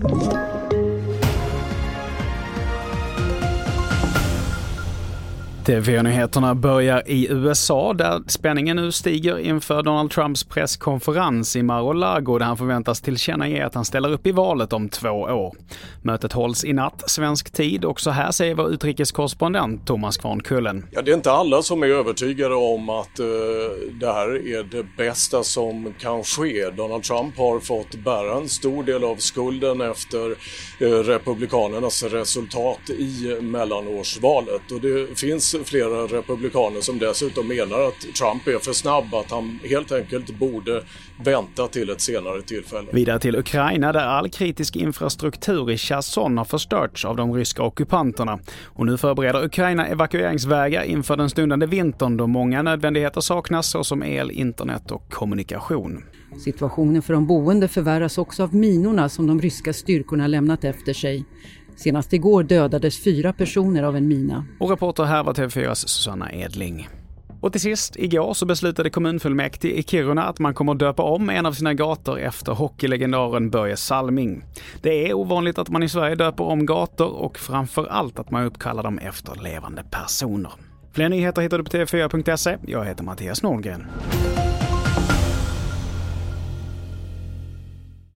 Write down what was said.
you TV4-nyheterna börjar i USA där spänningen nu stiger inför Donald Trumps presskonferens i Mar-a-Lago där han förväntas tillkännage att han ställer upp i valet om två år. Mötet hålls i natt, svensk tid, och så här säger vår utrikeskorrespondent Thomas Kvarnkullen. Ja, det är inte alla som är övertygade om att uh, det här är det bästa som kan ske. Donald Trump har fått bära en stor del av skulden efter uh, Republikanernas resultat i mellanårsvalet och det finns flera republikaner som dessutom menar att Trump är för snabb, att han helt enkelt borde vänta till ett senare tillfälle. Vidare till Ukraina där all kritisk infrastruktur i Cherson har förstörts av de ryska ockupanterna. Och nu förbereder Ukraina evakueringsvägar inför den stundande vintern då många nödvändigheter saknas såsom el, internet och kommunikation. Situationen för de boende förvärras också av minorna som de ryska styrkorna lämnat efter sig. Senast igår dödades fyra personer av en mina. Och reporter här var TV4s Susanna Edling. Och till sist, igår så beslutade kommunfullmäktige i Kiruna att man kommer döpa om en av sina gator efter hockeylegendaren Börje Salming. Det är ovanligt att man i Sverige döper om gator och framför allt att man uppkallar dem efter levande personer. Fler nyheter hittar du på tv4.se. Jag heter Mattias Nordgren.